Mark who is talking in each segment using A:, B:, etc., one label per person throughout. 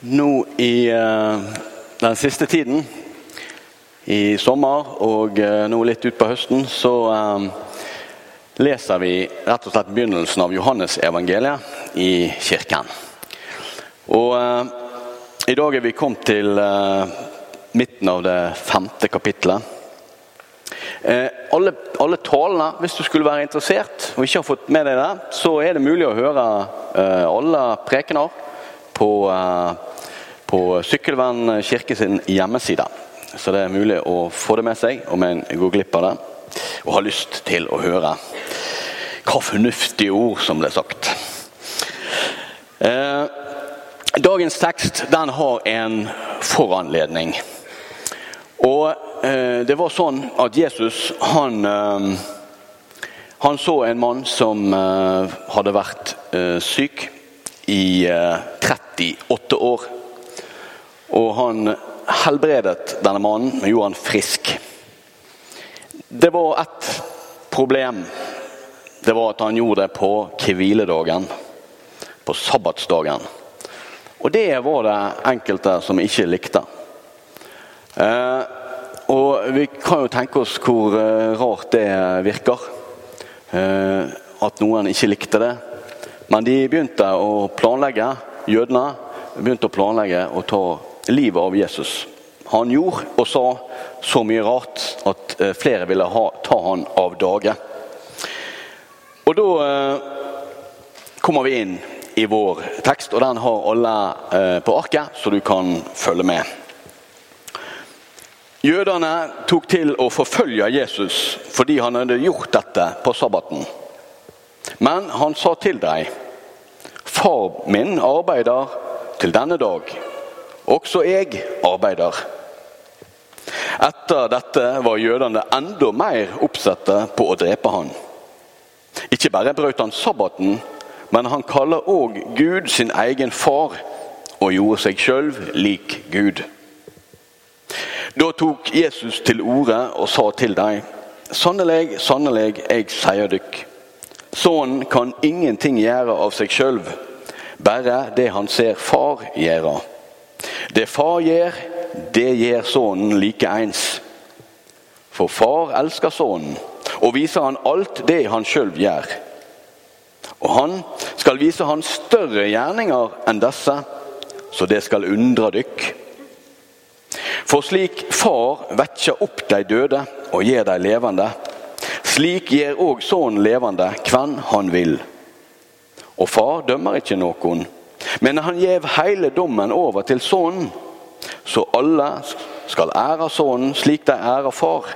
A: Nå i eh, den siste tiden, i sommer og eh, nå litt utpå høsten, så eh, leser vi rett og slett begynnelsen av Johannesevangeliet i kirken. Og i dag er vi kommet til midten av det femte kapittelet. Alle, alle talene, hvis du skulle være interessert og ikke har fått med deg det, så er det mulig å høre alle prekener på, eh, på Sykkylven kirke sin hjemmeside. Så det er mulig å få det med seg om en går glipp av det og har lyst til å høre hva fornuftige ord som ble sagt. Eh, dagens tekst den har en foranledning. Og eh, det var sånn at Jesus han, han så en mann som hadde vært syk i 38 år. Og han helbredet denne mannen og gjorde han frisk. Det var ett problem. Det var at han gjorde det på hviledagen. På sabbatsdagen. Og det var det enkelte som ikke likte. Eh, og vi kan jo tenke oss hvor eh, rart det virker. Eh, at noen ikke likte det. Men de begynte å planlegge, jødene begynte å planlegge å ta livet av Jesus. Han gjorde og sa så mye rart at eh, flere ville ha, ta han av dage. Og da eh, kommer vi inn i vår tekst, og den har alle eh, på arket, så du kan følge med. Jødene tok til å forfølge Jesus fordi han hadde gjort dette på sabbaten. Men han sa til dem, Far min arbeider til denne dag, også jeg arbeider. Etter dette var jødene enda mer oppsatte på å drepe han. Ikke bare brøt han sabbaten, men han kaller òg Gud sin egen far, og gjorde seg sjøl lik Gud. Da tok Jesus til orde og sa til dem, sannelig, sannelig, jeg sier dykk, Sønnen kan ingenting gjøre av seg sjøl, bare det han ser far gjøre. Det far gjør, det gjør sønnen likeens. For far elsker sønnen, og viser han alt det han sjøl gjør. Og han skal vise han større gjerninger enn disse, så det skal undre dykk. For slik Far vekker opp de døde og gjør de levende, slik gjør òg Sønnen levende hvem han vil. Og Far dømmer ikke noen, men han gjev hele dommen over til Sønnen, så alle skal ære Sønnen slik de ærer Far.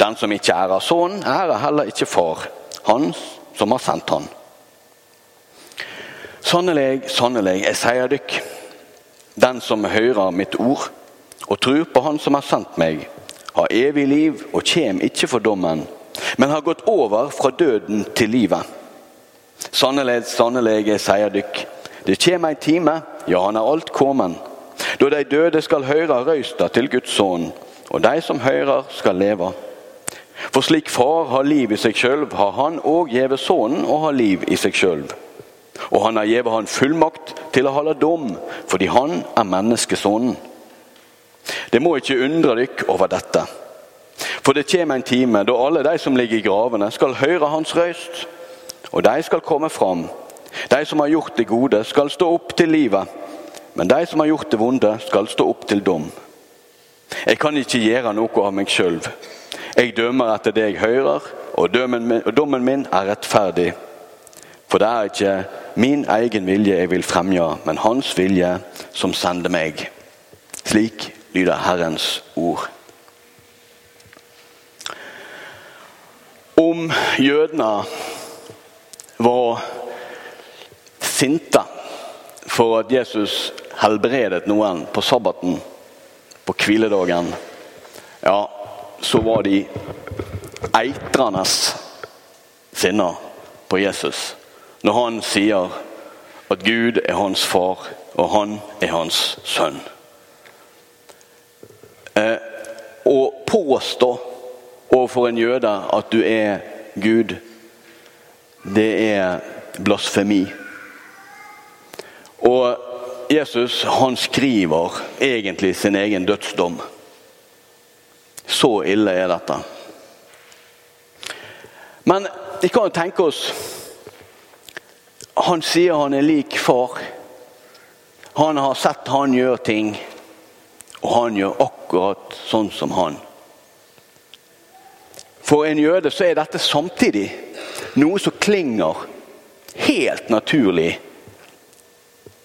A: Den som ikke ærer Sønnen, ærer heller ikke Far, han som har sendt han. Sannelig, sannelig, jeg sier dykk, den som hører mitt ord og tror på Han som har sendt meg, har evig liv og kjem ikke for dommen, men har gått over fra døden til livet. Sannelig, sannelig, jeg sier dykk, det kjem en time, ja, han er alt kommen, da de døde skal høre røysta til Guds sønn, og de som hører, skal leve. For slik Far har liv i seg sjøl, har han òg gjeve Sønnen å ha liv i seg sjøl. Og han har gjeve han fullmakt til å holde dom, fordi han er menneskesonen. Det må ikke undre dykk over dette. For det kommer en time da alle de som ligger i gravene, skal høre hans røyst. Og de skal komme fram. De som har gjort det gode, skal stå opp til livet. Men de som har gjort det vonde, skal stå opp til dom. Jeg kan ikke gjøre noe av meg sjøl. Jeg dømmer etter det jeg hører, og dommen min er rettferdig. For det er ikke min egen vilje jeg vil fremje, men Hans vilje som sender meg. Slik lyder Herrens ord. Om jødene var sinte for at Jesus helbredet noen på sabbaten, på hviledagen, ja, så var de eitrende sinna på Jesus når han sier at Gud er hans far, og han er hans sønn. Eh, å påstå overfor en jøde at du er Gud, det er blasfemi. Og Jesus han skriver egentlig sin egen dødsdom. Så ille er dette. Men vi kan jo tenke oss Han sier han er lik far. Han har sett han gjør ting, og han gjør akkurat sånn som han. For en jøde så er dette samtidig noe som klinger helt naturlig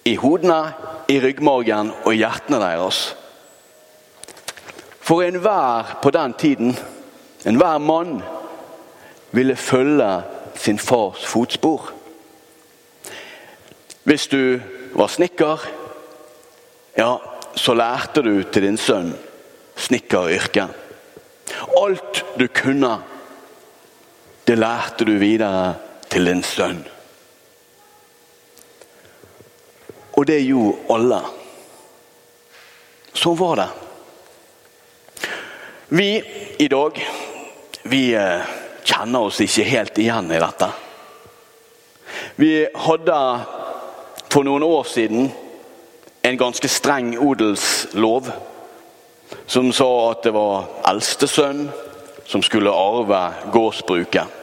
A: i hodene, i ryggmargen og i hjertene deres. For enhver på den tiden, enhver mann, ville følge sin fars fotspor. Hvis du var snekker, ja, så lærte du til din sønn snekkeryrket. Alt du kunne, det lærte du videre til din sønn. Og det gjorde alle. Sånn var det. Vi i dag, vi eh, kjenner oss ikke helt igjen i dette. Vi hadde for noen år siden en ganske streng odelslov som sa at det var eldstesønn som skulle arve gårdsbruket.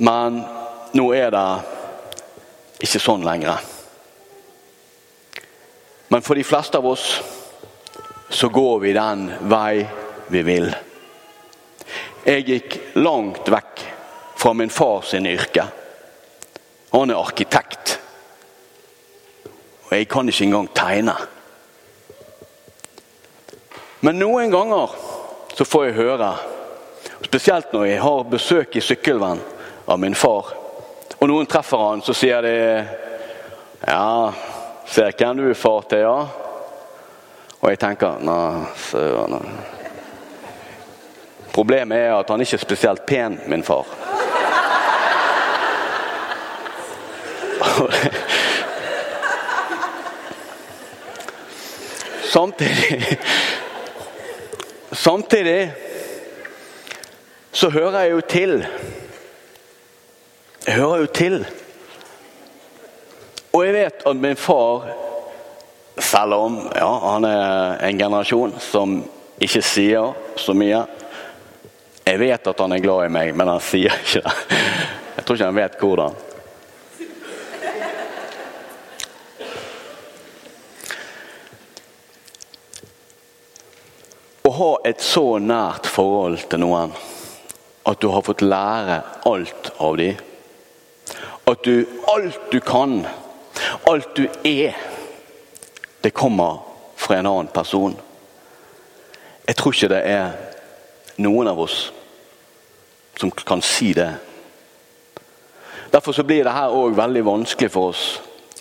A: Men nå er det ikke sånn lenger. Men for de fleste av oss så går vi den vei vi vil. Jeg gikk langt vekk fra min far sin yrke. Han er arkitekt. Og jeg kan ikke engang tegne. Men noen ganger så får jeg høre, spesielt når jeg har besøk i Sykkylven av min far, og noen treffer han, så sier de Ja, ser hvem du er far til, ja? Og jeg tenker Nei, søren. Problemet er at han ikke er spesielt pen, min far. Samtidig Samtidig så hører jeg jo til. Jeg hører jo til. Og jeg vet at min far, selv om ja, han er en generasjon som ikke sier så mye Jeg vet at han er glad i meg, men han sier ikke det. Jeg tror ikke han vet hvordan. Å ha et så nært forhold til noen at du har fått lære alt av dem. At du alt du kan, alt du er, det kommer fra en annen person. Jeg tror ikke det er noen av oss som kan si det. Derfor så blir det her òg veldig vanskelig for oss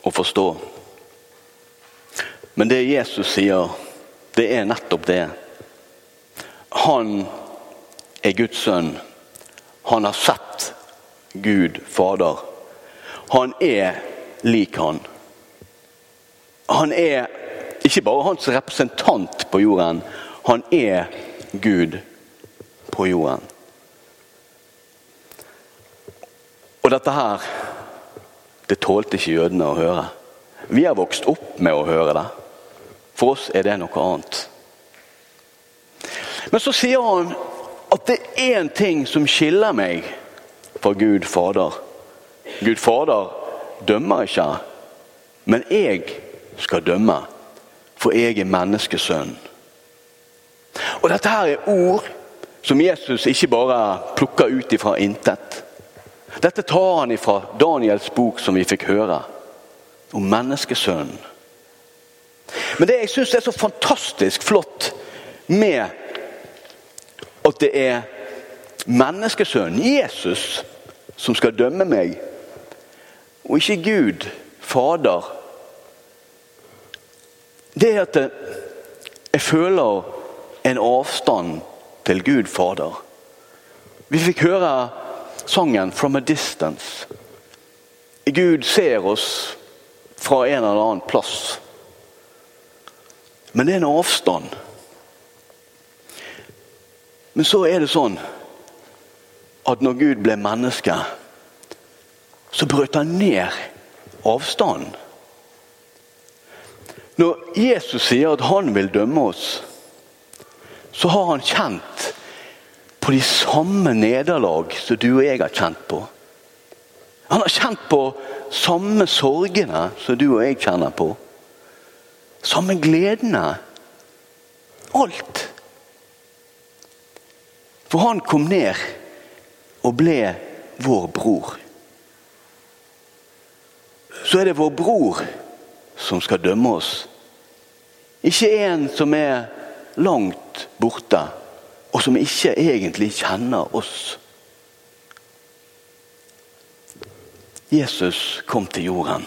A: å forstå. Men det Jesus sier, det er nettopp det. Han er Guds sønn. Han har sett Gud Fader. Han er lik han. Han er ikke bare hans representant på jorden, han er Gud på jorden. Og dette her, det tålte ikke jødene å høre. Vi har vokst opp med å høre det. For oss er det noe annet. Men så sier han at det er én ting som skiller meg fra Gud Fader. Gud Fader dømmer ikke, men jeg skal dømme, for jeg er menneskesønn. Og Dette her er ord som Jesus ikke bare plukker ut ifra intet. Dette tar han ifra Daniels bok, som vi fikk høre, om menneskesønnen. Men det jeg syns er så fantastisk flott med at det er menneskesønnen, Jesus, som skal dømme meg, og ikke Gud, Fader. Det er at jeg føler en avstand til Gud Fader. Vi fikk høre sangen 'From a Distance'. Gud ser oss fra en eller annen plass. Men det er en avstand. Men så er det sånn at når Gud ble menneske, så brøt han ned avstanden. Når Jesus sier at han vil dømme oss, så har han kjent på de samme nederlag som du og jeg har kjent på. Han har kjent på samme sorgene som du og jeg kjenner på. Samme gledene. Alt. For han kom ned og ble vår bror. Så er det vår bror som skal dømme oss. Ikke en som er langt borte, og som ikke egentlig kjenner oss. Jesus kom til jorden.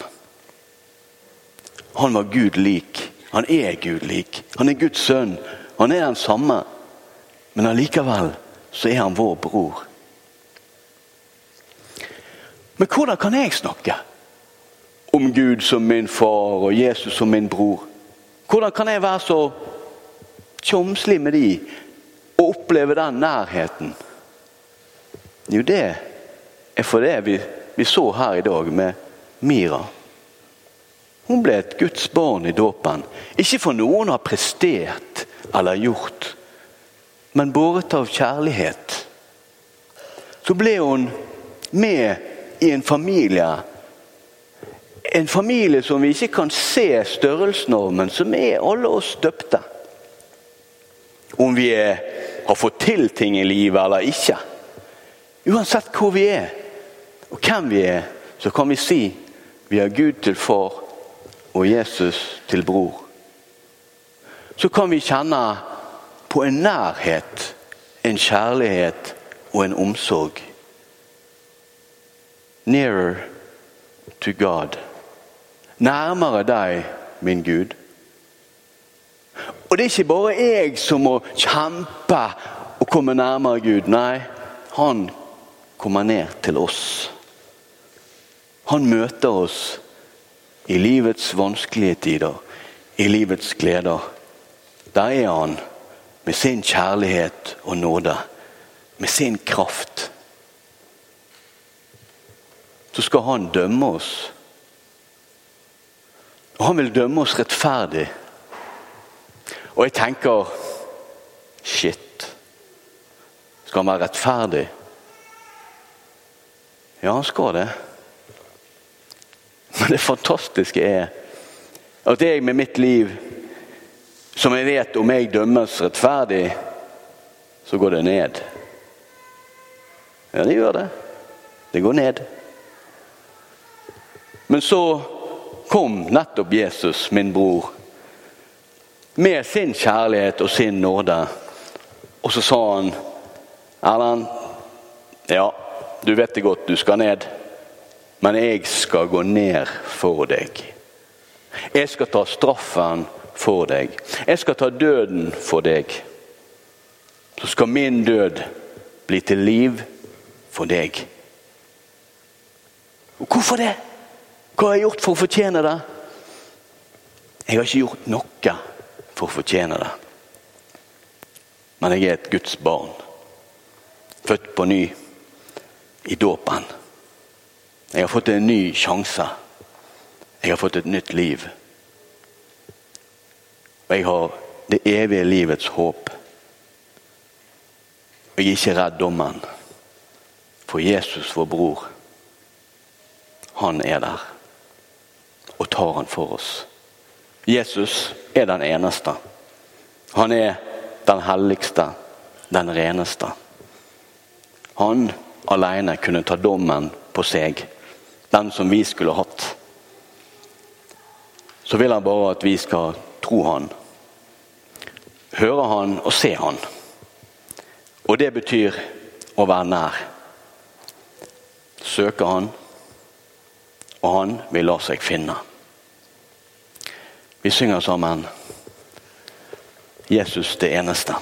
A: Han var Gud lik. Han er Gud lik. Han er Guds sønn. Han er den samme. Men allikevel så er han vår bror. Men hvordan kan jeg snakke om Gud som min far og Jesus som min bror? Hvordan kan jeg være så tjomslig med de og oppleve den nærheten? Jo, det er for det vi, vi så her i dag med Mira. Hun ble et Guds barn i dåpen. Ikke for noen har prestert eller gjort, men båret av kjærlighet. Så ble hun med i en familie. En familie som vi ikke kan se størrelsen av, men som er alle oss døpte. Om vi er, har fått til ting i livet eller ikke. Uansett hvor vi er og hvem vi er, så kan vi si vi har Gud til far og Jesus til bror. Så kan vi kjenne på en nærhet, en kjærlighet og en omsorg. Nearer to God. Nærmere deg, min Gud. Og det er ikke bare jeg som må kjempe og komme nærmere Gud. Nei, han kommer ned til oss. Han møter oss i livets vanskelige tider, i livets gleder. Der er han med sin kjærlighet og nåde, med sin kraft. Så skal han dømme oss. Og han vil dømme oss rettferdig. Og jeg tenker Shit. Skal han være rettferdig? Ja, han skal det. Men det fantastiske er at jeg med mitt liv, som jeg vet om jeg dømmes rettferdig, så går det ned. Ja, det gjør det. Det går ned. Men så kom nettopp Jesus, min bror, med sin kjærlighet og sin nåde. Og så sa han Erlend, ja, du vet det godt, du skal ned. Men jeg skal gå ned for deg. Jeg skal ta straffen for deg. Jeg skal ta døden for deg. Så skal min død bli til liv for deg. Og hvorfor det? Hva har jeg gjort for å fortjene det? Jeg har ikke gjort noe for å fortjene det. Men jeg er et Guds barn. Født på ny i dåpen. Jeg har fått en ny sjanse. Jeg har fått et nytt liv. Og jeg har det evige livets håp. Og jeg er ikke redd dommen. For Jesus, vår bror, han er der. Tar han for oss. Jesus er den eneste. Han er den helligste, den reneste. Han alene kunne ta dommen på seg den som vi skulle hatt. Så vil han bare at vi skal tro han, høre han og se han. Og det betyr å være nær. Søke han, og han vil la seg finne. Vi synger sammen 'Jesus det eneste'.